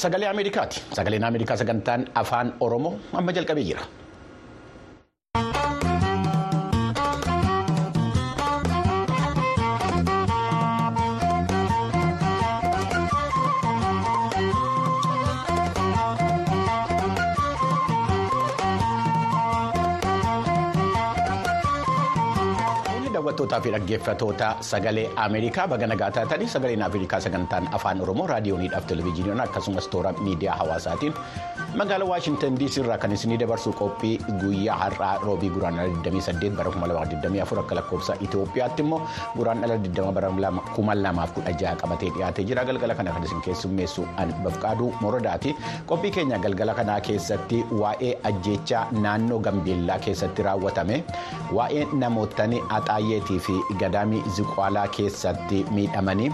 Sagalee Ameerikaati. Sagaleen Ameerikaa sagantaan afaan Oromoo amma jalqabee jira. Daawwattootaa fi dhaggeeffatoota sagalee Ameerikaa baga nagaa taatanii sagaleen Ameerikaa sagantaan afaan Oromoo raadiyooniidhaaf televezyiiniidhaan akkasumas toora miidiyaa hawaasaatiin magaalaa Waashintan DC irraa kan isinii dabarsu qophii guyyaa har'aa roobii guraandhala 28 bara 2024 akka lakkoofsa Itoophiyaatti immoo guraandhala 20 bara 2016 qabatee dhiyaatee jira galgala kana kan isin keessummeessu Bafqaaduu Morodaati qophii keenya galgala kanaa keessatti waa'ee ajjeechaa naannoo Gambeellaa keessatti raawwatame waa'ee namootni axaayyeetii fi gadaamii ziqaalaa keessatti miidhamanii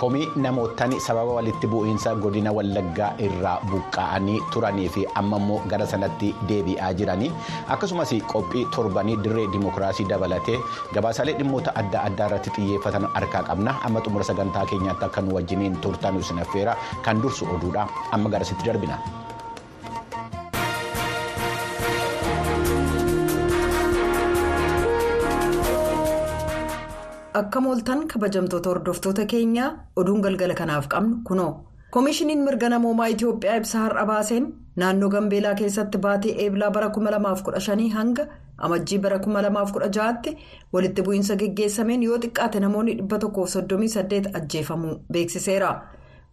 komii namootni sababa walitti bu'iinsa godina wallaggaa irraa buqqa'anii turanii fi amma immoo gara sanatti deebi'aa jiranii. Akkasumas qophii torbanii dirree dimokiraasii dabalatee gabaasaalee dhimmoota adda addaa irratti xiyyeeffatan harkaa qabna. Amma xumura sagantaa keenyaatti akka nu wajjiniin turtan isin affeera kan dursu oduudha. Amma garasitti darbina. Akka mooltan kabajamtoota hordoftoota keenyaa oduun galgala kanaaf qabnu kunoo koomishiniin mirga namoomaa itiyoophiyaa ibsa har'a baaseen naannoo gambeelaa keessatti baatee eebilaa bara 2015 hanga amajjii bara 2016tti walitti bu'iinsa geggeessameen yoo xiqqaate namoonni 138 ajjeefamuu beeksiseera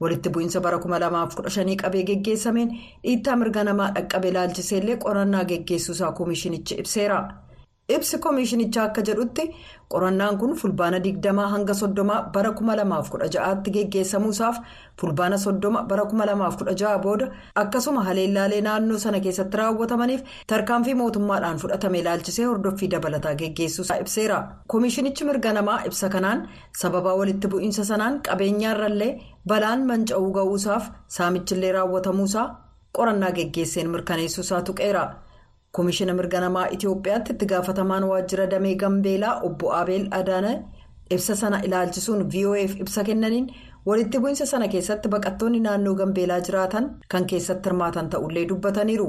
walitti bu'iinsa bara 2015 qabee geggeessameen dhiittaa mirga namaa dhaqqabe ilaalchiseellee qorannaa geggeessuusaa koomishinichi ibseera. Ibsi koomishinichaa akka jedhutti qorannaan kun fulbaana 20 hanga 30 bara 2016tti geggeessamuusaaf fulbaana 30 bara 2016 booda akkasuma haleellaalee naannoo sana keessatti raawwatamaniif tarkaanfii mootummaadhaan fudhatame ilaalchisee hordoffii dabalataa geggeessuusaa ibseera koomishinichi mirga namaa ibsa kanaan sababaa walitti bu'iinsa sanaan qabeenyaarrallee balaan manca'uu ga'uusaaf saamichillee raawwatamuusaa qorannaa geggeesseen mirkaneessuusaa tuqeera. Koomishina mirga namaa itiyoophiyaatti itti gaafatamaan waajjira damee gambeelaa obbo abeel adaana ibsa sana ilaalchisuun vof ibsa kennaniin walitti bu'iinsa sana keessatti baqattoonni naannoo gambeelaa jiraatan kan keessatti hirmaatan ta'ullee dubbataniiru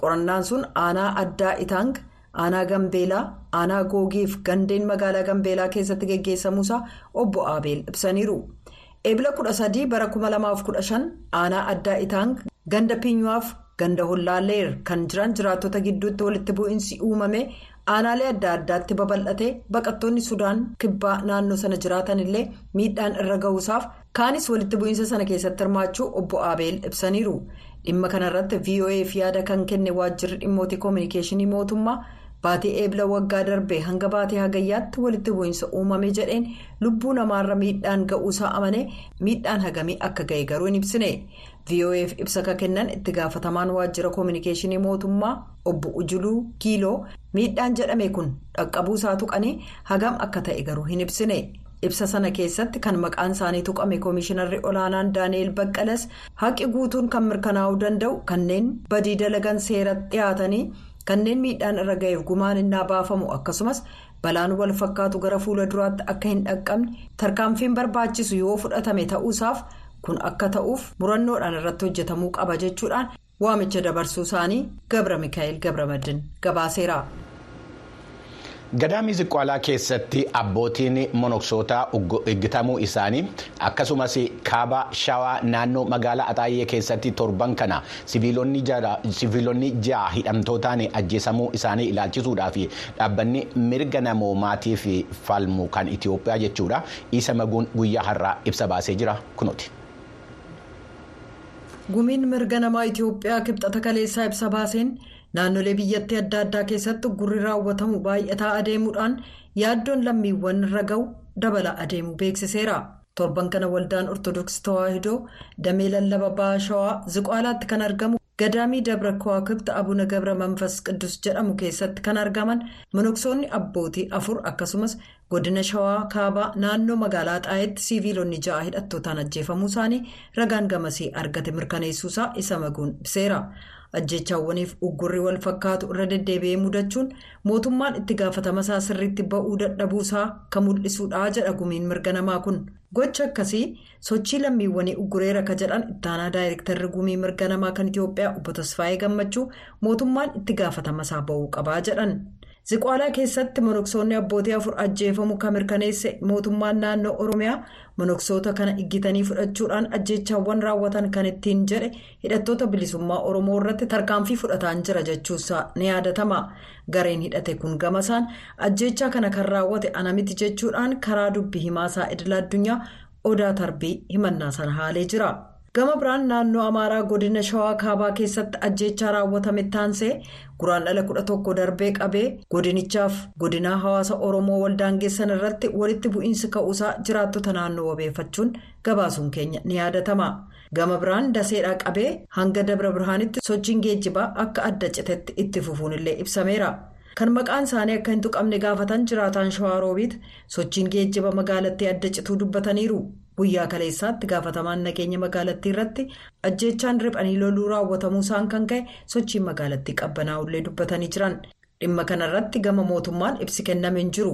qorannaan sun aanaa addaa itaang aanaa gambeelaa aanaa googiif gandeen magaalaa gambeelaa keessatti geggeessamuusaa obbo abeel ibsaniiru eebila 13 bara 2015 aanaa addaa itaang ganda piinyuwaaf. Ganda hollaalleer kan jiran jiraattota gidduutti walitti bu'iinsi uumame aanaalee adda addaatti babal'ate baqattoonni sudaan kibbaa naannoo sana jiraatan illee miidhaan irra ga'uusaaf kaanis walitti bu'iinsa sana keessatti hirmaachuu obbo abeel ibsaniiru dhimma kanarratti voaf yaada kan kenne waajjirri dhimmoota koominikeeshinii mootummaa baatee eebila waggaa darbee hanga baatee hagayyaatti walitti bu'iinsa uumame jedheen lubbuu namaarra miidhaan ga'uusaa amane miidhaan hagamii akka ga'e garuu hin ibsine. Vof ibsa kennan itti gaafatamaan waajjira koominikeeshinii mootummaa obbo ujuluu kiiloo miidhaan jedhame kun dhaqqabuusaa tuqanii hagam akka ta'e garuu hin ibsine ibsa sana keessatti kan maqaan isaanii tuqame koomishinarri olaanaan daani'eel baqqalas haqi guutuun kan mirkanaa'uu danda'u kanneen badii dalagan seeratti dhiyaatanii kanneen miidhaan irra ga'eef gumaan innaa baafamu akkasumas balaan wal fakkaatu gara fuula duraatti akka hin dhaqqabne tarkaanfiin barbaachisu yoo fudhatame ta'uusaaf. Kun akka ta'uuf murannoodhaan irratti hojjetamuu qaba jechuudhaan waamicha dabarsuu isaanii gabra mikaa'el gabramadin gabaaseera. gadaamii ziqaalaa keessatti abbootiin monoksootaa eeggatamuu isaanii akkasumas kaaba shawaa naannoo magaalaa axaayyee keessatti torban kana siviilonni ja'a hidhamtootaan ajjeesamuu isaanii ilaalchisuudhaaf dhaabbanni mirga namoomaatiif falmu kan itiyoophiyaa jechuudha isa maguun guyyaa har'aa ibsa baasee jira kunuuti. Gumiin mirga namaa itiyoophiyaa kibxata kaleessaa ibsa baaseen naannolee biyyattii adda addaa keessatti gurri raawwatamu baay'ataa adeemuudhaan yaaddoon lammiiwwan irra ga'u dabala adeemu beeksiseera torban kana waldaan ortodoksii tawaahidoo damee lallaba baashawaa ziqaalaatti kan argamu gadaamii dabra kawaakibta abuna gabra manfas qidus jedhamu keessatti kan argaman monoksoonni abbootii afur akkasumas godina shawaa kaabaa naannoo magaalaa xaayetti siiviilonni ja'a hidhattootaan ajjeefamuu isaanii ragaan gamasii argate mirkaneessuusaa isa maguun ibseera. Ajjechaawwaniif uggurri wal fakkaatu irra deddeebi'ee mudachuun mootummaan itti gaafatama isaa sirriitti ba'uu dadhabuusaa kan mul'isuudha jedha gumiin mirga namaa kun gocha akkasii sochii lammiiwwanii uggureera ka jedhan ittaanaa daayirektarri gumii mirga namaa kan itiyoophiyaa obbo tasfaayee gammachuu mootummaan itti gaafatama isaa ba'uu qabaa jedhan. Ziqaalaa keessatti monoksoonni abbootii afur ajjeefamu kan mirkaneesse mootummaan naannoo oromiyaa monoksoota kana iggitanii fudhachuudhaan ajjechaawwan raawwatan kan ittiin jedhe hidhattoota bilisummaa oromoo irratti tarkaanfii fudhataan jira jechuusaa ni yaadatama gareen hidhate kun gamasaan ajjechaa kana kan raawwate ana miti jechuudhaan karaa dubbii himaasaa idil addunyaa odaa tarbii himannaa sana haalee jira. Gama biraan naannoo amaaraa godina shawaa kaabaa keessatti ajjechaa raawwatame taansee guraandhala kudha tokko darbee qabee godinichaaf godinaa hawaasa oromoo waldaangeessan irratti walitti bu'iinsi ka'uusaa jiraattota naannoo wabeeffachuun gabaasuun keenya ni yaadatama gama biraan daseedhaa qabee hanga dabra birhaanitti sochiin geejjibaa akka adda citetti itti fufuun illee ibsameera. kan maqaan isaanii akka hin tuqamne gaafatan jiraataan shawaa roobiit sochiin geejjiba magaalattii adda cituu dubbataniiru guyyaa kaleessaatti gaafatamaan nageenya magaalattii irratti ajjechaan riphanii loluu raawwatamuu isaan kan ka'e sochiin magaalattii qabbanaa'ullee dubbatanii jiran. Dhimma kanarratti gama mootummaan ibsi kenname hin jiru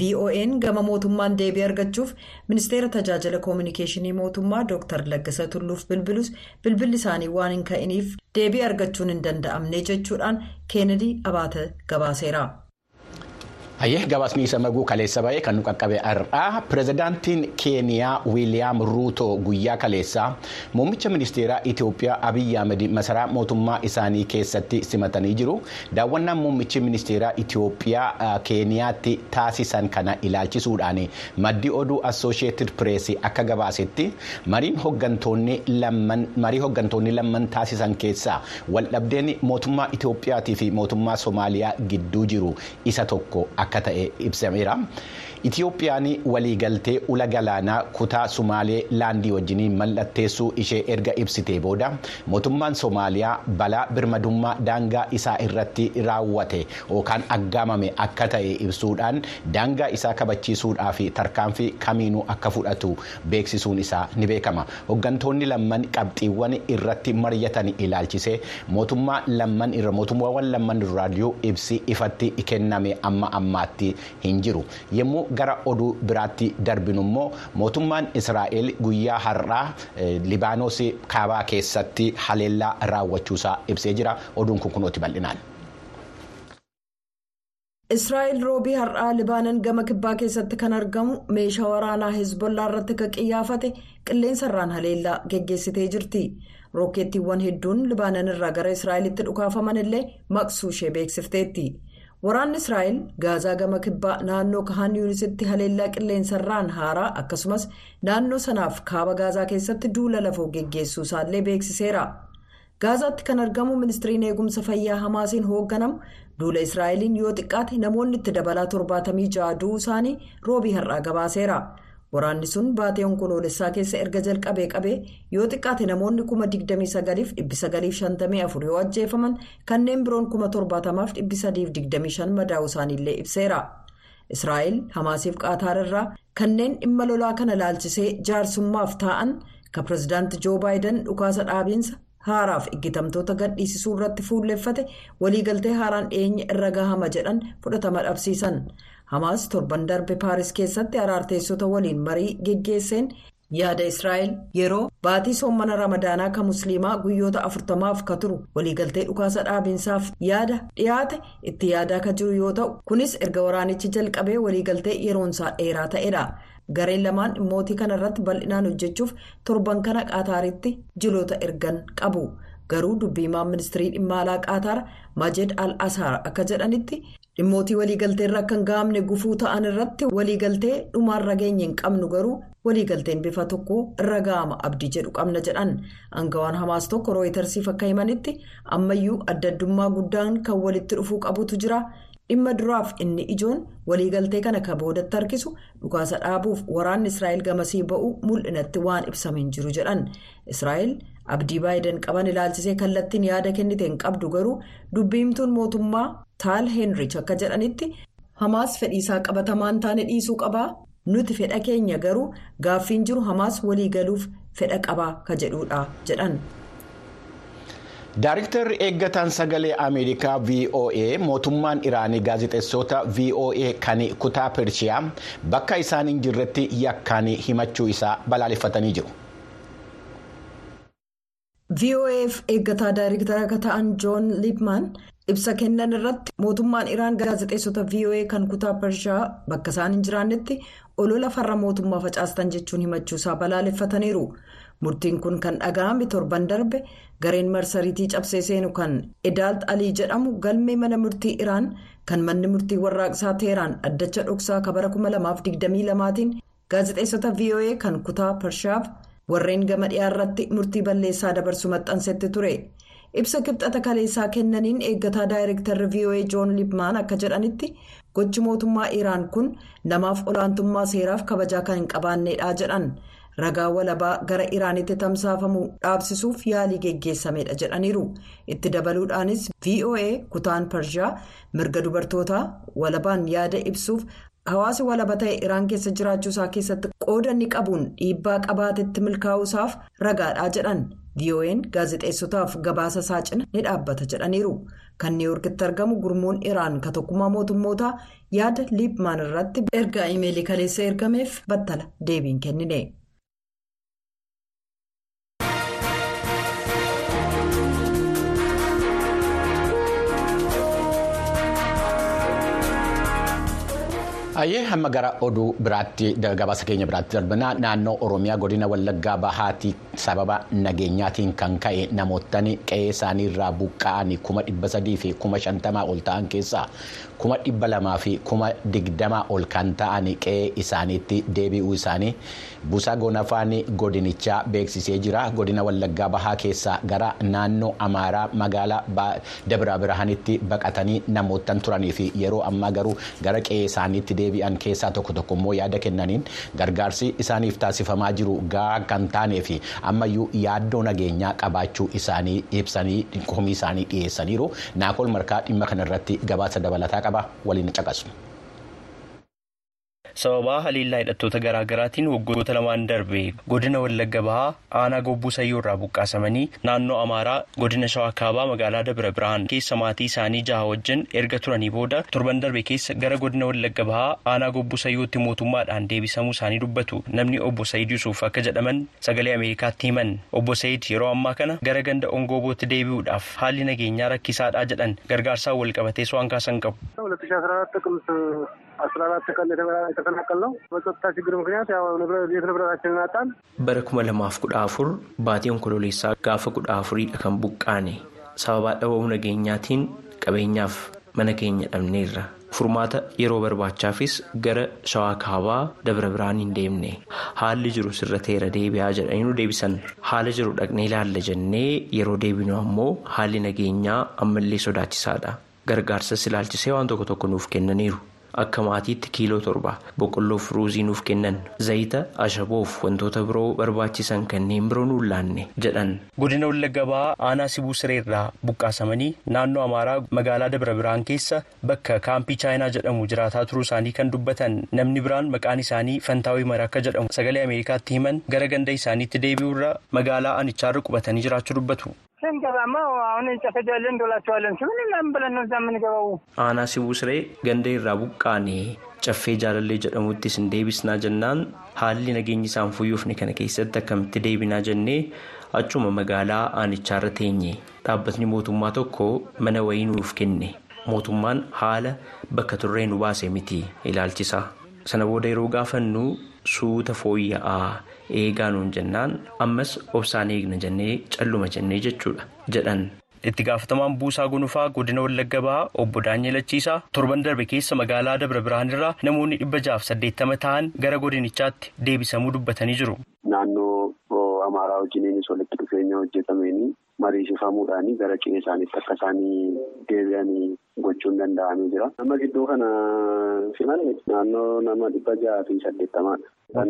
vo'n gama mootummaan deebii argachuuf ministeera tajaajila koominikeeshinii mootummaa dr. Laggasa tulluuf bilbilus bilbilli isaanii waan hin ka'iniif deebii argachuun hin danda'amne jechuudhaan keenedii abaata gabaaseera. Hayyee gabaasni isa maguu kaleessa ba'ee kan nu qaqqabe har'aa pirezidaantiin keeniyaa wiiliyaam ruuto guyyaa kaleessaa muummicha ministeeraa itiyoophiyaa abiyyi ahmed masaraa mootummaa isaanii keessatti simatanii jiru. Daawwannaan muummichi ministeeraa itiyoophiyaa keeniyaatti taasisan kana ilaalchisuudhaan maddi oduu assooshieetid pireesii akka gabaasetti mariin hooggantoonni lamman taasisan keessaa waldhabdeen mootummaa itiyoophiyaatii fi mootummaa soomaaliyaa gidduu jiru. Isa tokko akka ta'e ibsameera. Itiyoophiyaan waliigaltee ula galaanaa kutaa Sumaalee laandii wajjiniin mallatteessuu ishee erga ibsitee booda mootummaan Soomaaliyaa balaa birmadummaa daangaa isaa irratti raawwate yookaan aggaamame akka ta'e ibsuudhaan daangaa isaa kabachiisuudhaa fi tarkaanfii kamiinuu akka fudhatu beeksisuun isaa ni beekama. Hooggantoonni lamman qabxiiwwan irratti mari'atan ilaalchisee mootummaa lamman irra mootummaawwan lamman irraa ibsi ifatti kenname amma ammaatti hin jiru. Gara oduu biraatti darbinu immoo mootummaan israa'el guyyaa har'aa libaanos kaabaa keessatti haleellaa raawwachuusaa ibsee jira oduun kun kunooti bal'inaan. israa'el roobii har'aa libaanan gama kibbaa keessatti kan argamu meeshaa waraanaa hezbollaa irratti kan qiyyaafate qilleensarraan haleellaa geggeessitee jirti rookeettiiwwan hedduun libaanan irraa gara israa'elitti dhukaafaman illee maqsuu ishee beeksifteetti. Waraanni israa'el gaazaa gama kibbaa naannoo kahaan yuunisitti haleellaa qilleensarraan haaraa akkasumas naannoo sanaaf kaaba gaazaa keessatti duula lafoo geggeessuu isaallee beeksiseera gaazaatti kan argamu ministiriin eegumsa fayyaa hamaasiin hoogganamu duula israa'eliin yoo xiqqaate namoonni itti dabalaa torbaatamii ja'a du'uu isaanii roobii har'aa gabaaseera. Waraanni sun baatee onkoloolessaa keessa erga jalqabee qabee yoo xiqqaate namoonni kuma 29,954 yoo ajjeefaman kanneen biroon kuma 70,325 madaa'uu isaaniillee ibseera. israa'el hamaasiif qaataar irraa kanneen dhimma lolaa kana laalchisee jaarsummaaf taa'an kan pirezidaanti joo baayiden dhukaasa dhaabiinsa haaraaf iggitamtoota gadhiisisuu irratti fuulleeffate waliigaltee haaraan dhiyeenya irra gahama jedhan fudhatama dhabsiisan. Hamaas torban darbe paaris keessatti araarteessota waliin marii geggeesseen yaada israa'el yeroo baatii soommana ramadaanaa kan musliimaa guyyoota afurtamaaf ka turu. Waliigaltee dhukaasa dhaabiinsaaf yaada dhiyaate. Itti yaadaa ka jiru yoo ta'u kunis erga waraanichi jalqabee waliigaltee yeroonsaa dheeraa ta'edha. Gareen lamaan dhimmootii kana irratti bal'inaan hojjechuuf torban kana qaataaritti jiloota ergan qabu. Garuu dubbiimaan ministirii dhimma alaa qaataar majed al asaar akka jedhanitti. Dhimmootii waliigalteerra akka hin gahamne gufuu ta'an irratti waliigaltee dhumaarra geenye hin qabnu garuu waliigalteen bifa tokko irra gahama abdii jedhu qabna jedhan. Aangawaan hamaas tokko rooyitersiif akka himanitti ammayyuu adda addummaa guddaan kan walitti dhufuu qabutu jira. Dhimma duraaf inni ijoon waliigaltee kana ka boodatti harkisu dhukaasa dhaabuuf waraanni israa'el gamasii ba'uu mul'inatti waan ibsame hin jiru jedhan. Israa'el abdii baayiden qaban ilaalchisee kallattiin yaada kennite hin qabdu garuu dubbiimtuun mootummaa taal heenrich akka jedhanitti hamaas fedhiisaa qabatamaan taane dhiisuu qabaa nuti fedha keenya garuu gaaffiin jiru hamaas waliigaluuf fedha qabaa ka jedhudha jedhan. Daayiriktarri eeggataan sagalee Ameerikaa VOA mootummaan Iraanii gaazexeessota VOA kan kutaa Pershiyaa bakka isaan hin jirretti yakkaan himachuu isaa balaaleffatanii jiru. VOAf eeggataa daayiriktara akka ta'an Joon Liipmaan ibsa kennan irratti mootummaan Iraan gaazexeessota VOA kan kutaa Pershiyaa bakka isaan hin jiraannetti olola farra mootummaa facaastan jechuun himachuu isaa balaaleffataniiru. Murtiin kun kan dhaga'ame torban darbe gareen marsariitii cabsee seenu kan Edaalt Alii jedhamu galmee mana murtii Iraan kan manni murtii warraaqsaa Teeraan addacha dhoksaa kabara 2022tiin gaazexeessota VOA kan kutaa Pershiyaaf warreen gama dhiyaarratti murtii balleessaa dabarsu maxxansetti ture. Ibsa kibxata kaleessaa kennaniin eeggataa daayirektarri VOA Joon Liipmaan akka jedhanitti gochi mootummaa Iraan kun namaaf olaantummaa seeraaf kabajaa kan hin qabaannedha jedhan. ragaa walabaa gara iraanitti tamsaafamu dhaabsisuuf yaalii geggeessamedha jedhaniiru itti dabaluudhaanis voa kutaan pershiyaa mirga dubartootaa walabaan yaada ibsuuf hawaasi walaba ta'e iraan keessa jiraachuusaa keessatti qooda inni qabuun dhiibbaa qabaatetti milkaa'uusaaf ragaadhaa jedhan vo'n gaazexeessotaaf gabaasa isaa cina ni dhaabbata jedhaniiru kan niiwuorkitti argamu gurmuun iraan ka tokkummaa mootummootaa yaada liipmaan irratti ergaa imeelii kaleessa ergameef battala deebiin kennine. Ayyee hamma gara oduu biraatti gabaasa keenya biraatti darbinaa naannoo Oromiyaa godina Wallaggaa Bahaatti sababa nageenyaatiin kan ka'e namootni qe'ee isaanii irraa buqqa'anii kuma dhibba sadii fi kuma shantamaa ol ta'an keessaa kuma dhibba lamaa fi kuma digdamaa ol kan ta'an qe'ee isaaniitti deebi'uu isaanii buusaa gonafaan godinichaa beeksisee jira. Godina Wallaggaa Bahaa keessaa gara naannoo Amaaraa magaalaa Dabra Birhaanitti baqatanii namootan turanii fi yeroo ammaa garuu gara qe'ee isaaniitti deebi'an keessaa tokko tokko immoo yaada kennaniin gargaarsi isaaniif taasifamaa jiru gahaa kan taanee fi ammayyuu yaaddoo nageenyaa qabaachuu isaanii ibsanii komii isaanii dhiyeessaniiru naakol markaa dhimma kanarratti gabaasa dabalataa qaba waliin caqasu. Sababaa haliillaa hidhattoota garaa garaatiin waggoota lamaan darbe godina wallagga bahaa aanaa gobbuu sayyoo irraa buqqaasamanii naannoo amaaraa godina shawaa kaabaa magaalaa dabra birhaan keessa maatii isaanii jaha wajjin erga turanii booda torban darbe keessa gara godina wallagga bahaa aanaa gobbuu sayyootti mootummaadhaan deebisamuu isaanii dubbatu namni obbo sayid yusuuf akka jedhaman sagalee ameerikaatti himan obbo sayid yeroo ammaa kana gara ganda ongoobootti deebi'uudhaaf haalli nageenyaa rakkisaadhaa jedhan gargaarsaan walqabatees waan kaasan qabu. አስራ አራት ቀን የተፈናቀልነው በጸጥታ ችግር ምክንያት ያው ቤት ንብረታችንን አጣን። bara kuma lamaaf kudha afur baatii onkololeessaa gaafa kudha afuriidha kan buqqaane sababaa dhabamuu nageenyaatiin qabeenyaaf mana keenya dhabneerra furmaata yeroo barbaachaafis gara shawaa kaabaa dabra birhaan hin deemne haalli jiru sirra teera deebi'aa jedhanii nu deebisan haala jiru dhaqnee ilaalla jennee yeroo deebinu ammoo haalli nageenyaa ammallee sodaachisaadha gargaarsas ilaalchisee waan tokko tokko nuuf kennaniiru. Akka maatiitti kiiloo torba boqqolloof ruuzii nuuf kennan zayita ashaboof wantoota biroo barbaachisan kanneen biroo nuun laanne jedhan. godina wallagga bahaa aanaa sibuu sireerraa buqqaasamanii naannoo amaaraa magaalaa dabra birhaan keessa bakka kaampii chaayinaa jedhamu jiraataa turuu isaanii kan dubbatan namni biraan maqaan isaanii fantaawii mara akka jedhamu sagalee ameerikaatti himan gara ganda isaaniitti deebi'uurra magaalaa anichaarra qubatanii jiraachuu dubbatu. ስንገባማ አሁን ጨፈጃለን እንዶላቸዋለን ሲሆን ምናምን ብለን ነው እዛ የምንገባው። aanaa sibuu siree ganda irraa buqqaane caffee jaalallee jedhamuttis hin deebisnaa jennaan haalli nageenyi isaan fooyyofne kana keessatti akkamitti deebinaa jennee achuma magaalaa aanichaarra teenye dhaabbatni mootummaa tokko mana wayii nuuf kenne mootummaan haala bakka turree nu baase miti ilaalchisa Sana booda yeroo gaafannu suuta fooyya'aa eegaa nuun jennaan ammas obsaan eegna jennee calluma jennee jechuudha jedhan. itti gaafatamaan buusaa gonufaa godina wallagga bahaa obbo Daanyelachiisaa torban darbe keessa magaalaa dabra birhaan irraa namoonni dhibba jaaf saddeettama ta'an gara godinichaatti deebisamuu dubbatanii jiru. naannoo amaaraa wajjiniinis walitti dhufeenya hojjetameenii mariisifamuudhaanii gara qe'ee isaaniitti akka isaanii deebi'anii gochuun danda'amee jira. nama gidduu kana simanne naannoo nama dhibba jaha fi saddeettamaadha. kan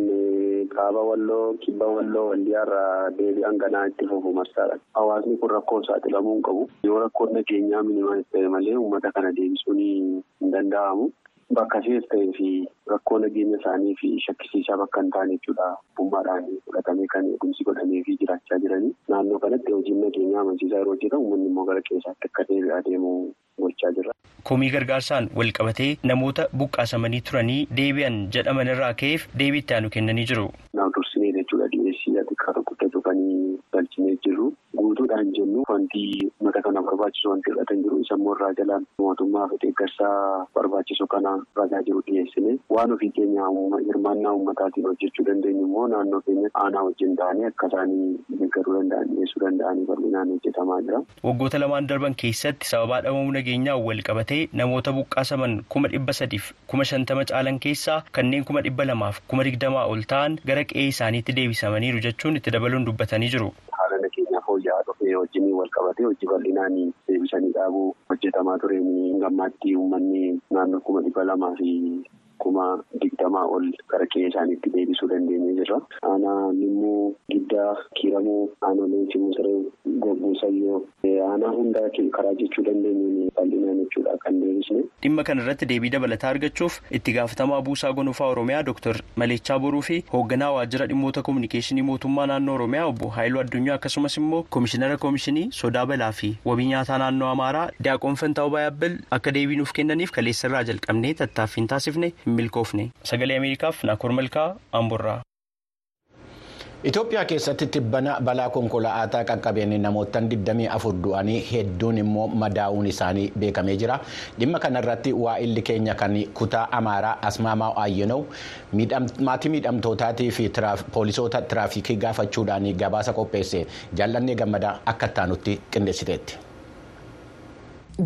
kaaba walloo kibba walloo waldiyaarraa deebi'an ganaa itti fufu marsaadha. hawaasni kun rakkoo saaxilamuu hin qabu. yoo rakkoon nageenyaa minimaas ta'e malee uummata kana deebisuun hin danda'amu. Bakka sees ta'ee fi rakkoo nageenya isaanii fi shakkisiisaa bakka hin taane jechuudha. Bummaadhaan fudhatamee kan eegumsi godhamee fi jiraachaa jiranii naannoo kanatti hojiin nageenyaa amansiisaa yeroo hojjetamu uummanni immoo gara keessaatti akka deebi'aa deemu gochaa jira. Komii gargaarsaan wal qabatee namoota buqqaasamanii turanii deebi'an jedhaman irraa ka'eef deebii itti aanu kennanii jiru. Naaf dursinee jechuudha dhiyeessii xiqqaa guddatu kan galchinee jiru guutuudhaan jennu wanti mata kana barbaachisu wanti hir'atan jiru isa immoo irraa jalaan mootummaa fi deeggarsaa barbaachisu kana ragaa jiru dhiyeessine waan ofii keenya hirmaannaa uummataatiin hojjechuu dandeenyu immoo naannoo keenya aanaa wajjin ta'anii akka isaanii deeggaruu danda'an dhiyeessuu danda'anii bal'inaan hojjetamaa jira. Waggoota lamaan darban keessatti sababaa dhabamuu nageenyaa wal qabatee namoota buqqaasaman kuma dhibba sadiif kuma shantama caalan keessaa kanneen kuma dhibba lamaaf kuma digdamaa ol ta'an gara qe'ee isaaniitti deebisamaniiru jechuun itti dabaluun dubbatanii jiru. Haala nageenyaa fooyya'aa dhufee wajjin wal qabatee hojii bal'inaan deebisanii dhaabuu hojjetamaa tureen gammaatti uummanni naannoo kuma dhibba lamaa fi kuma digdamaa ol gara qe'ee isaaniitti deebisuu dandeenye jirra. Aanaa Limmuu, Giddaa, Kiiramuu, Aanolee, Simusiree, Gobbuu, Sayyoo aanaa hundaa karaa jechuu dandeenyuun bal'inaan jechuudha kan deebisne. Dhimma kana irratti deebii dabalataa argachuuf itti gaafatamaa buusaa gonofaa Oromiyaa Dr. Maleechaa Boruu fi hoogganaa waajjira dhimmoota kominikeeshinii mootummaa naannoo Oromiyaa obbo Haayiluu Addunyaa akkasumas immoo komishinara komishinii sodaa balaa fi wabii nyaataa naannoo Amaaraa Daaqoon Fantaa'uu Baayabbal akka deebii nuuf kennaniif kaleessa irraa jalqabnee tattaaffiin taasifne hin milkoofne. Sagalee Ameerikaaf Naakoor Malkaa Amborraa. Itoophiyaa keessatti tibbana balaa konkolaataa qaqqabeen namoottan 24 du'anii hedduun immoo madaa'uun isaanii beekamee jira. Dhimma kanarratti waa'illi keenya kan kutaa Amaaraa Asmaamaa Ayyenow maatii miidhamtootaatii fi poolisoota tiraafikii gaafachuudhaan gabaasa qopheesse jaallannee gammadaa akka ittaanutti qindeessiteetti.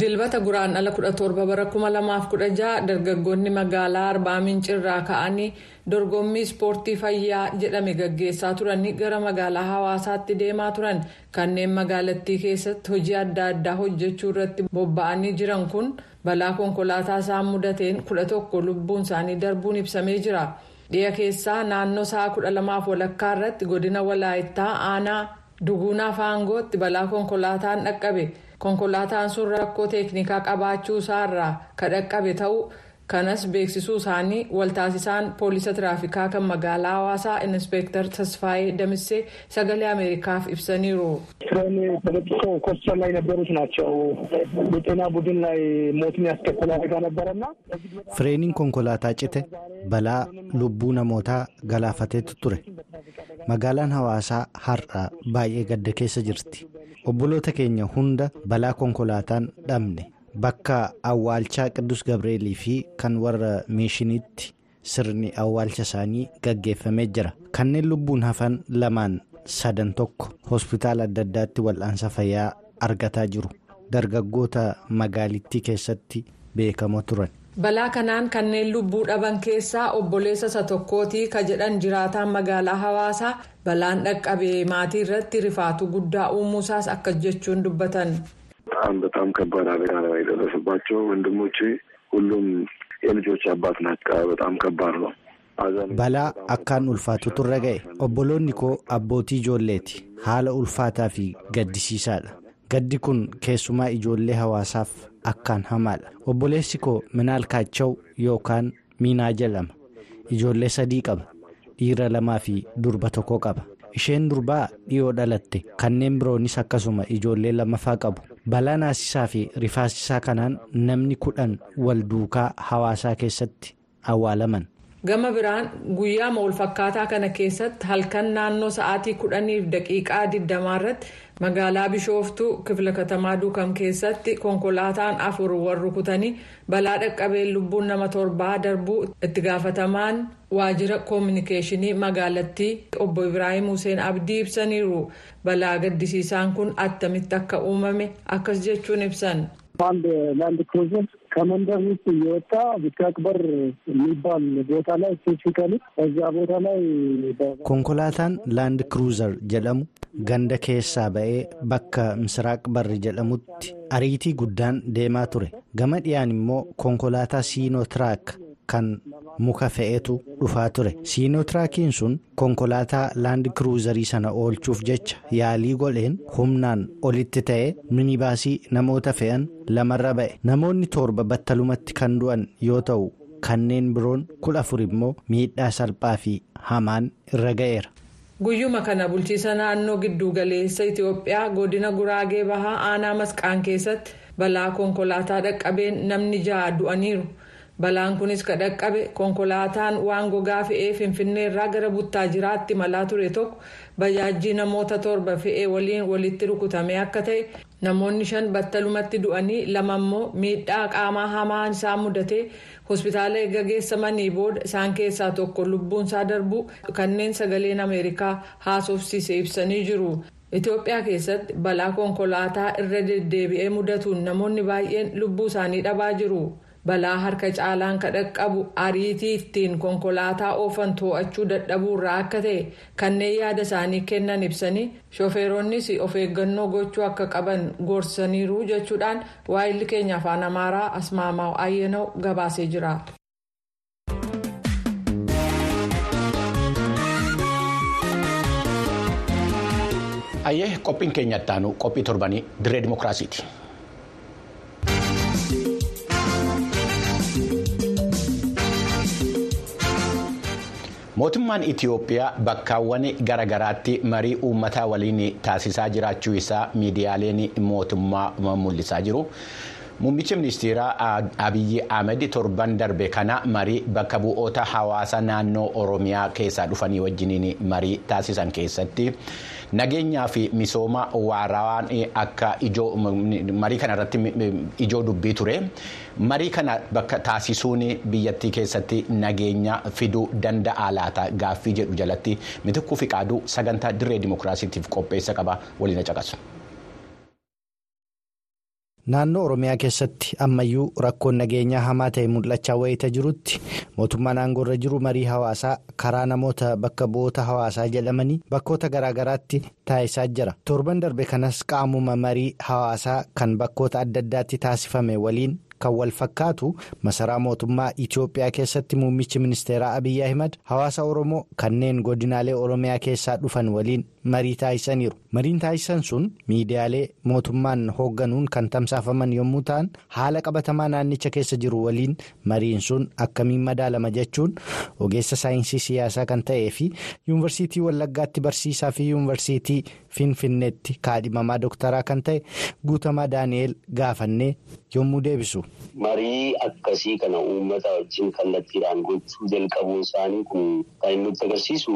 Dilbata guraandhala 17 bara 2016 dargaggoonni magaalaa arbaa mincirraa ka'anii dorgommii ispoortii fayyaa jedhame gaggeessaa turanii gara magaalaa hawaasaatti deemaa turan kanneen magaalattii keessatti hojii adda addaa hojjechuu irratti bobba'anii jiran kun balaa konkolaataa isaan mudateen 11 lubbuun isaanii darbuun ibsamee jira dhiya keessaa naannoo sa'a 12 walakkaa irratti godina walaayittaa aanaa duguunaa faangootti balaa konkolaataan dhaqqabe. Konkolaataan sun rakkoo teeknikaa qabaachuu isaarraa kan dhaqqabe ta'uu kanas beeksisuu isaanii waltaasisaan poolisa tiraafikaa kan magaalaa hawaasaa inspeektar tasfaayee damissee sagalee ameerikaaf ibsaniiru. fireeniin konkolaataa cite balaa lubbuu namootaa galaafateetu ture magaalaan hawaasaa har'a baay'ee gadda keessa jirti obboloota keenya hunda balaa konkolaataan dhabne. Bakka awwaalchaa qidus gabreelii fi kan warra meeshiniitti sirni awwaalcha isaanii gaggeeffamee jira kanneen lubbuun hafan lamaan sadan tokko hospitaala adda addaatti wal'aansa fayyaa argataa jiru dargaggoota magaalittii keessatti beekamoo turan. balaa kanaan kanneen lubbuu dhaban keessaa obboleessa isa tokkootii ka jedhan jiraataan magaalaa hawaasaa balaan dhaqqabee maatii irratti rifaatu guddaa uumuusaas akka jechuun dubbatan. በጣም በጣም ከባድ አደጋ ነው የደረሰባቸው ወንድሞቼ ሁሉም የልጆች አባት ናቸው። በጣም ከባድ ነው። balaa akkaan ulfaatutu irra ga'e obboloonni koo abbootii ijoolleeti haala ulfaataa fi gaddisiisaadha gaddi kun keessumaa ijoollee hawaasaaf akkaan hamaadha obboleessi koo minaal kaachaw yookaan miinaa jedhama ijoollee sadii qaba dhiira lamaa fi durba tokko qaba isheen durbaa dhiyoo dhalatte kanneen biroonis akkasuma ijoollee lamaffaa qabu balaa naasisaa fi rifaasisaa kanaan namni kudhan wal duukaa hawaasaa keessatti awwaalaman. Gama biraan guyyaa walfakkaataa kana keessatti halkan naannoo sa'aatii kudhaniif daqiiqaa digdamaa irratti magaalaa bishooftuu kifla katamaa duukam keessatti konkolaataan afur wal rukutanii balaa dhaqqabeen lubbuun nama torbaa darbuu itti gaafatamaan waajjira koominikeeshinii magaalattii obbo ibraahim hussein abdii ibsaniiru balaa gaddisiisaan kun attamitti akka uumame akkas jechuun ibsan. አንድ ላንድ ክሩዘር ከመንደር ውስጥ እየወጣ ቢካክበር የሚባል ቦታ ላይ ስፔሲፊካሊ እዚያ ቦታ ላይ konkolaataan laand kiruuzar jedhamu ganda keessaa ba'ee bakka misiraaq barri jedhamutti ariitii guddaan deemaa ture gama dhiyaan immoo konkolaataa siinootiraak kan muka fe'etu dhufaa ture. Siinotiraakiin sun konkolaataa laand kiruuzarii sana oolchuuf jecha yaalii godheen humnaan olitti ta'ee minibaasii namoota fe'an lamarra ba'e namoonni torba battalumatti kan du'an yoo ta'u kanneen biroon kudha afur immoo miidhaa salphaa fi hamaan irra ga'eera. guyyuma kana bulchiisa naannoo giddu galeessa itiyoophiyaa godina guraagee bahaa aanaa masqaan keessatti balaa konkolaataa dhaqqabeen namni ja'a du'aniiru balaan kunis ka dhaqqabe konkolaataan waan gogaa fe'ee finfinneerraa gara buttaajiraatti malaa ture tokko bajaajii namoota torba fe'ee waliin walitti rukutamee akka ta'e namoonni shan battalumatti du'anii lama immoo miidhaa qaamaa hamaan isaa mudatee hospitaala eegga geessamanii booda isaan keessaa tokko lubbuunsaa darbu kanneen sagaleen ameerikaa haasofsiise ibsanii jiru. Itoophiyaa keessatti balaa konkolaataa irra deddeebi'ee mudatuun namoonni baay'een lubbuu isaanii dhabaa jiru. Balaa harka caalaan ka dhaqqabu ariitii ittiin konkolaataa oofan to'achuu dadhabuurraa akka ta'e kanneen yaada isaanii kennan ibsanii shofeeronnis of eeggannoo gochuu akka qaban gorsaniiru jechuudhaan waayilli keenya afaan amaaraa asmaamaa ayyanoo gabaasee jira. ayyee qophiin keenya ittaanu qophii torbanii dirree dimookiraasiiti. Mootummaan itiyoophiyaa bakkaawwan garaagaraatti marii uummataa waliin taasisaa jiraachuu isaa miidiyaaleen mootummaa mul'isaa jiru. Muummichi ministeeraa Abiyyi Ahmed torban darbe kana marii bakka bu'oota hawaasa naannoo Oromiyaa keessaa dhufanii wajjiniin marii taasisan keessatti nageenyaa fi misooma waarawaan akka ijoo marii kana irratti ijoo dubbii ture. Marii kana bakka taasisuun biyyattii keessatti nageenya fiduu danda'a laata gaaffii jedhu jalatti mitikkuu fi qaaduu sagantaa dirree dimookiraasiitiif qopheessa qaba waliin caqasu. Naannoo Oromiyaa keessatti ammayyuu rakkoon nageenyaa hamaa ta'e mul'achaa wayita jirutti mootummaan aangoorra jiru marii hawaasaa karaa namoota bakka bu'oota hawaasaa jedhamanii bakkoota garaagaraatti taasisaa jira. Torban darbe kanas qaamuma marii hawaasaa kan bakkoota adda addaatti taasifame waliin kan wal fakkaatu masaraa mootummaa Itiyoophiyaa keessatti muummichi ministeeraa Abiyyi Ahimad hawaasa Oromoo kanneen godinaalee Oromiyaa keessaa dhufan waliin marii taasisaniiru. Mariin taasisan sun miidiyaalee mootummaan hoogganuun kan tamsaafaman yommuu ta'an haala qabatamaa naannicha keessa jiru waliin mariin sun akkamiin madaalama jechuun ogeessa saayinsii siyaasaa kan ta'ee fi yuunivarsiitii Wallaggaatti barsiisaa fi yuunivarsiitii Finfinneetti kaadhimamaa dooktaraa kan ta'e guutamaa Daani'eel gaafannee yommuu deebisu. Marii akkasii kana uummata wajjin kallattiidhaan gochuu jalqabuun isaanii kun kan inni nutti agarsiisu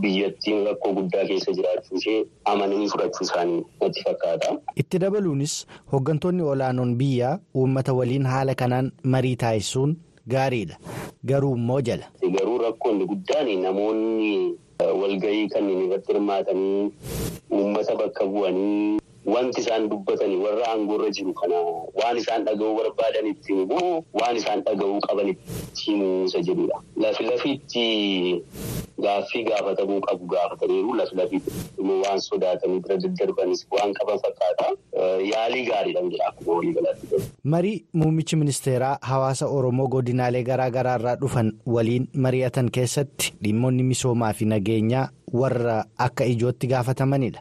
biyyattiin rakkoo guddaa keessa jiraachuu ishee amananii fudhachuu isaanii natti fakkaata. Itti dabaluunis hooggantoonni olaanoon biyyaa uummata waliin haala kanaan marii taasisuun gaariidha. Garuu immoo jala. Garuu rakkoonni guddaan namoonni walgahii kanneen irratti hirmaatanii uummata bakka bu'anii. Wanti isaan dubbatanii warra aangoorra jiru kana waan isaan dhaga'uu barbaadan ittiin immoo waan isaan dhaga'uu qaban ittiin isa jedhudha. Lafi lafiitti gaaffii gaafatamuu qabu gaafataniiru lafi lafiitti immoo waan sodaatanii bira daddarbanis waan qaban fakkaata. Yaalii gaariidhaan jira akkuma walii galaatti. Marii muummichi ministeeraa hawaasa Oromoo godinaalee garaa garaarraa dhufan waliin mari'atan keessatti dhimmoonni misoomaa fi nageenyaa warra akka ijootti gaafatamanidha.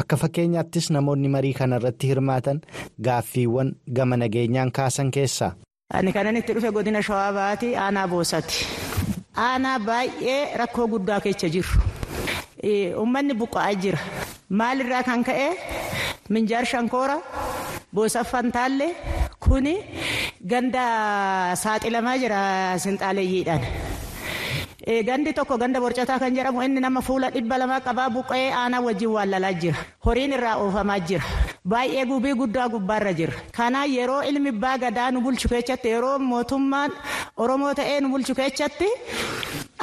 Akka fakkeenyaattis namoonni marii kana irratti hirmaatan gaaffiiwwan gama nageenyaan kaasan keessaa. Ani kanan itti dhufe godina shawaa ba'aatii aanaa boosatti. Aanaa baay'ee rakkoo guddaa keessa jiru. Uummanni buqqa'aa jira. Maalirraa kan ka'e minjaar shankoora boosaffan taallee kuni ganda saaxilamaa jira sinxaaleeyyiidhaan. Gandi tokko ganda borcataa kan jedhamu inni nama fuula dhibba lamaa qabaa buqqa'ee aanaa wajjin waallalaa jira. Horiin irraa oofamaa jira. Baay'ee gubii guddaa gubbaarra jira. Kanaan yeroo ilmi abbaa gadaa nu bulchu keessatti yeroo mootummaan Oromoo ta'ee nu bulchu keessatti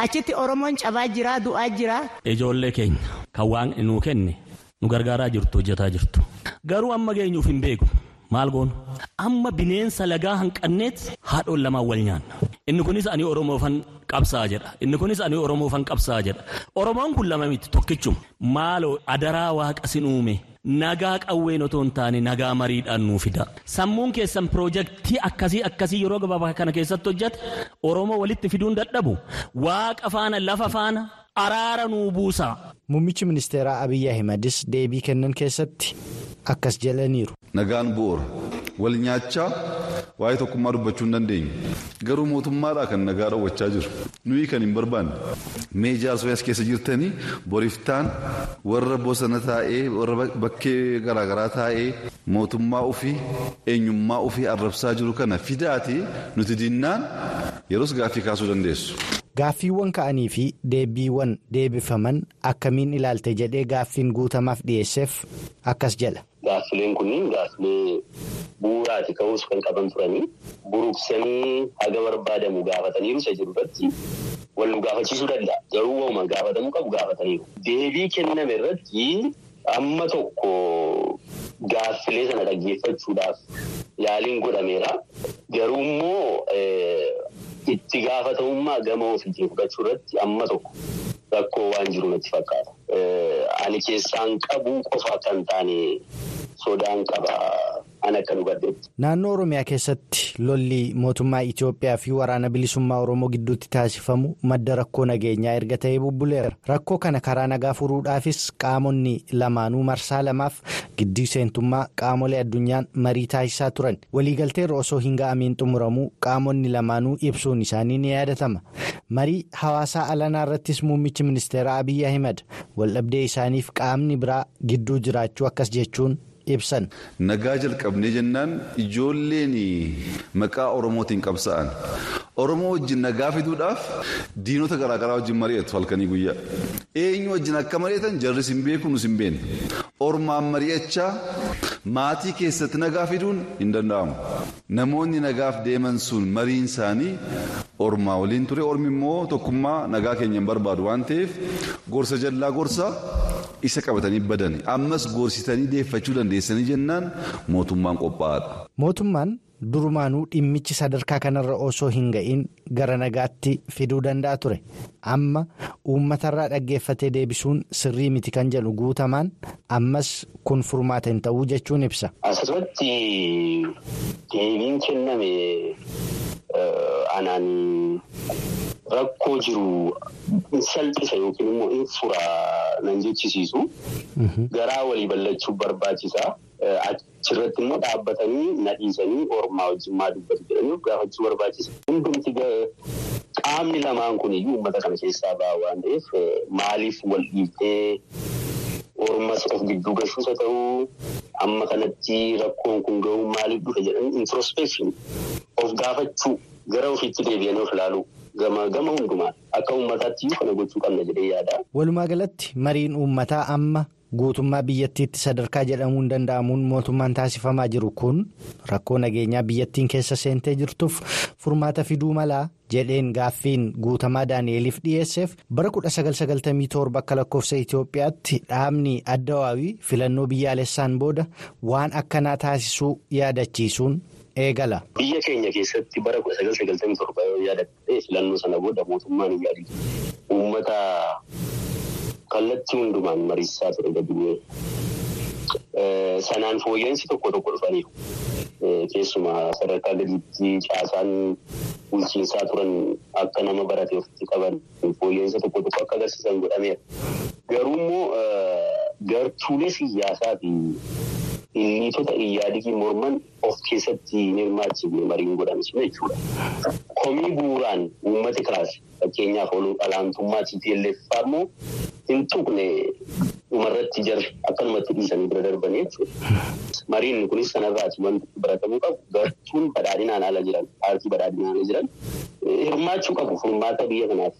achitti Oromoon cabaa jira du'aa jira. Ijoollee keenya kan waan nuu kenne nu gargaaraa jirtu hojjetaa jirtu. Garuu amma geenyuuf hin beeku. Maal goonu? Amma bineensa lagaa hanqanneet haadhoon lamaan wal nyaanna. Inni kunis ani Oromoofan qabsaa jedha. Inni kunis ani Oromoofan qabsaa jedha. Oromoon kun lama miti tokkichuma. Maaloo adaraa waaqa sin uume. Nagaa qawween otoo hin taane nagaa mariidhaan nuu fida. Sammuun keessan piroojeektii akkasii akkasii yeroo gabaabaa kana keessatti hojjate Oromoo walitti fiduun dadhabu. Waaqa faana lafa faana araara nuu buusa. Muummichi ministeeraa Abiyyi Ahimadis deebii kennan keessatti akkas jedhaniiru. Nagaan bu'uura wal nyaachaa waa'ee tokkummaa dubbachuu hin dandeenyu. Garuu mootummaadhaa kan nagaa dhowwachaa jiru. Nuyi kan hin barbaanne. Mee jaarsoo as keessa jirtanii boriftaan warra bosona taa'ee warra bakkee garaagaraa taa'ee mootummaa ofii eenyummaa ofii arrabsaa jiru kana fidaati nuti dinnaan yeroos gaaffii kaasuu dandeessu. Gaaffiiwwan ka'anii fi deebiiwwan deebifaman akkamiin ilaalte jedhee gaaffiin guutamaaf dhiyeesseef akkas jedha. Gaaffileen kunniin gaaffilee bu'uuraati ka'uus kan qaban turanii buruqsanii haga barbaadamu gaafataniiru isa jiru irratti wal nu gaafachiisuu danda'a. Garuu waanuma gaafatamuu qabu gaafataniiru. Deebii kenname irratti amma tokko gaaffilee sana dhaggeeffachuudhaaf yaaliin godhameera. Garuu immoo itti gaafatamummaa gama ofiitiin fudhachuu irratti amma tokko rakkoo waan jiru natti fakkaata. Ani keessaan qabu qofa hin taane sodaan qaba. Naannoo Oromiyaa keessatti lolli mootummaa Itoophiyaa fi waraana bilisummaa Oromoo gidduutti taasifamu madda rakkoo nageenyaa erga ta'ee bubbuleera. Rakkoo kana karaa nagaa furuudhaafis qaamonni lamaanuu marsaa lamaaf gidduu seentummaa qaamolee addunyaan marii taasisaa turan. Waliigalteerra osoo hin ga'amiin xumuramuu qaamonni lamaanuu ibsuun isaanii ni yaadatama. Marii hawaasaa alanaa irrattis muummichi ministeera Abiyyi Ahimad waldhabdee isaaniif qaamni biraa gidduu jiraachuu akkas jechuun. Ibsan. Nagaa jalqabnee jennaan ijoolleen maqaa Oromootiin qabsa'an Oromoo wajjin nagaa fiduudhaaf diinota garaagaraa wajjin mari'atu halkanii guyyaa. Eenyu wajjin akka mari'atan jarris hin beeku nus hin beekne. Ormaan mari'achaa maatii keessatti nagaa fiduun hin danda'amu. Namoonni nagaaf deeman sun mariin isaanii ormaa waliin ture. Ormi immoo tokkummaa nagaa keenya hin barbaadu waan ta'eef gorsa jallaa gorsaa isa qabatanii badani. Ammas gorsitanii deeffachuu dandeessanii jennaan mootummaan qophaa'aadha. Mootummaan durumaanuu dhimmichi sadarkaa kanarra osoo hin ga'iin gara nagaatti fiduu danda'a ture. Amma uummatarraa dhaggeeffatee deebisuun sirrii miti kan jedhu guutamaan ammas kun furmaata hin ta'uu jechuun ibsa. Asirratti deebiin kenname anaan rakkoo jiru salphisa yookiin immoo hin fura nan jechisiisu. Garaa walii bal'achuu barbaachisaa. Achirratti immoo dhaabbatanii nadhiisanii ormaa wajjin maa dubbatu jedhanii gaafachuu barbaachisa. Hundumti qaamni lamaan kun iyyuu uummata kana keessaa ba'a waan ta'eef maaliif wal dhiibdee ormas of gidduu gashuus haa ta'u amma kanatti rakkoon kun ga'uu maaliif dhufe jedhanii introspection of gaafachuu gara ofiitti deebi'anii of ilaaluu. Gama gama hundumaan akka uummataatti kana gochuu qabna jedhee yaada. Walumaa galatti mariin uummataa amma guutummaa biyyattiitti sadarkaa jedhamuun danda'amuun mootummaan taasifamaa jiru kun rakkoo nageenyaa biyyattiin keessa seentee jirtuuf furmaata fiduu malaa jedheen gaaffiin guutamaa daani'eliif dhiyeesseef bara 1997 akka lakkoofsa Itoophiyaatti dhaabni addawaawii filannoo biyyaalessaan booda waan akkanaa taasisuu yaadachiisuun. Eegala. Biyya keenya keessatti bara 1997 yoo yaadatte filannoo sana booda mootummaan hin yaadatu. Uummata kallattii hundumaan mariisaa ture gadi Sanaan fooyya'insi tokko tokko dhufaniiru. Keessumaa sadarkaa gadiitti caasaan bulchiinsaa turan akka nama barate ofitti qaban fooyya'insa tokko tokko akka agarsiisan godhameera. Garuu immoo gartuulee siyaasaa fi illiitota iyyaadigii morman of keessatti hin hirmaachifne mariin godhame sun jechuudha. Komii bu'uuraan uummati kaase fakkeenyaaf olaantummaa TPLF immoo hin tuqne dhumarratti jarri akkanumatti dhiisanii bira darbanii jechuudha. Mariin kunis sanarraati wanti baratamuu qabu gartuun badhaadhinaan ala jiran paartii badhaadhinaan ala jiran hirmaachuu qabu furmaata biyya kanaaf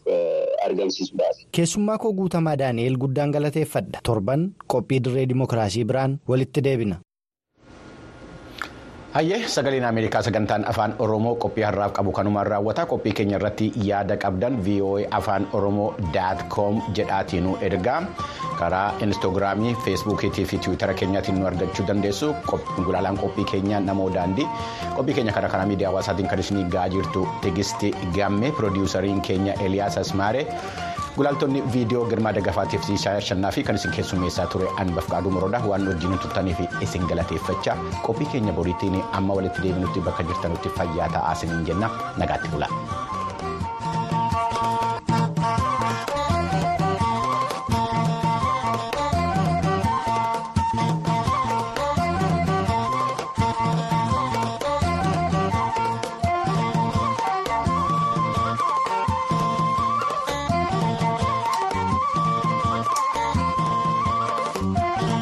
argamsiisuudhaaf. Keessummaa koo guutamaa Daani'eel guddaan galateeffadha. Torban qophii dirree dimookiraasii biraan walitti deebina. Hayyee sagaleen Ameerikaa sagantaan afaan Oromoo qophii har'aaf qabu kanumaan raawwata. Qophii keenya irratti yaada qabdan VOA afaan Oromoo daat koom jedhaatiin nu ergaa karaa Inistoogiraamii, Feesbuukiitii fi Tiwiitara keenyaatiin nu argachuu dandeessu. Gulaalaan qophii keenyaa namoo daandii. Qophii keenya karaa karaa miidiyaa hawaasaatiin kan isinii ga'aa jirtu Tigisti Gammee piroodiwusariin keenya Eliyaas Asmaaree. Gulaaltonni viidiyoo girmaa daggafaatiif shannaa fi kan isin keessummeessaa ture anbaf qaaduu moroodha waan wajjin turtanii fi isin galateeffachaa qophii keenya boriitiin amma walitti deebinutti bakka jirtanutti fayyaa ta'aa isiniin jenna nagaatti bula.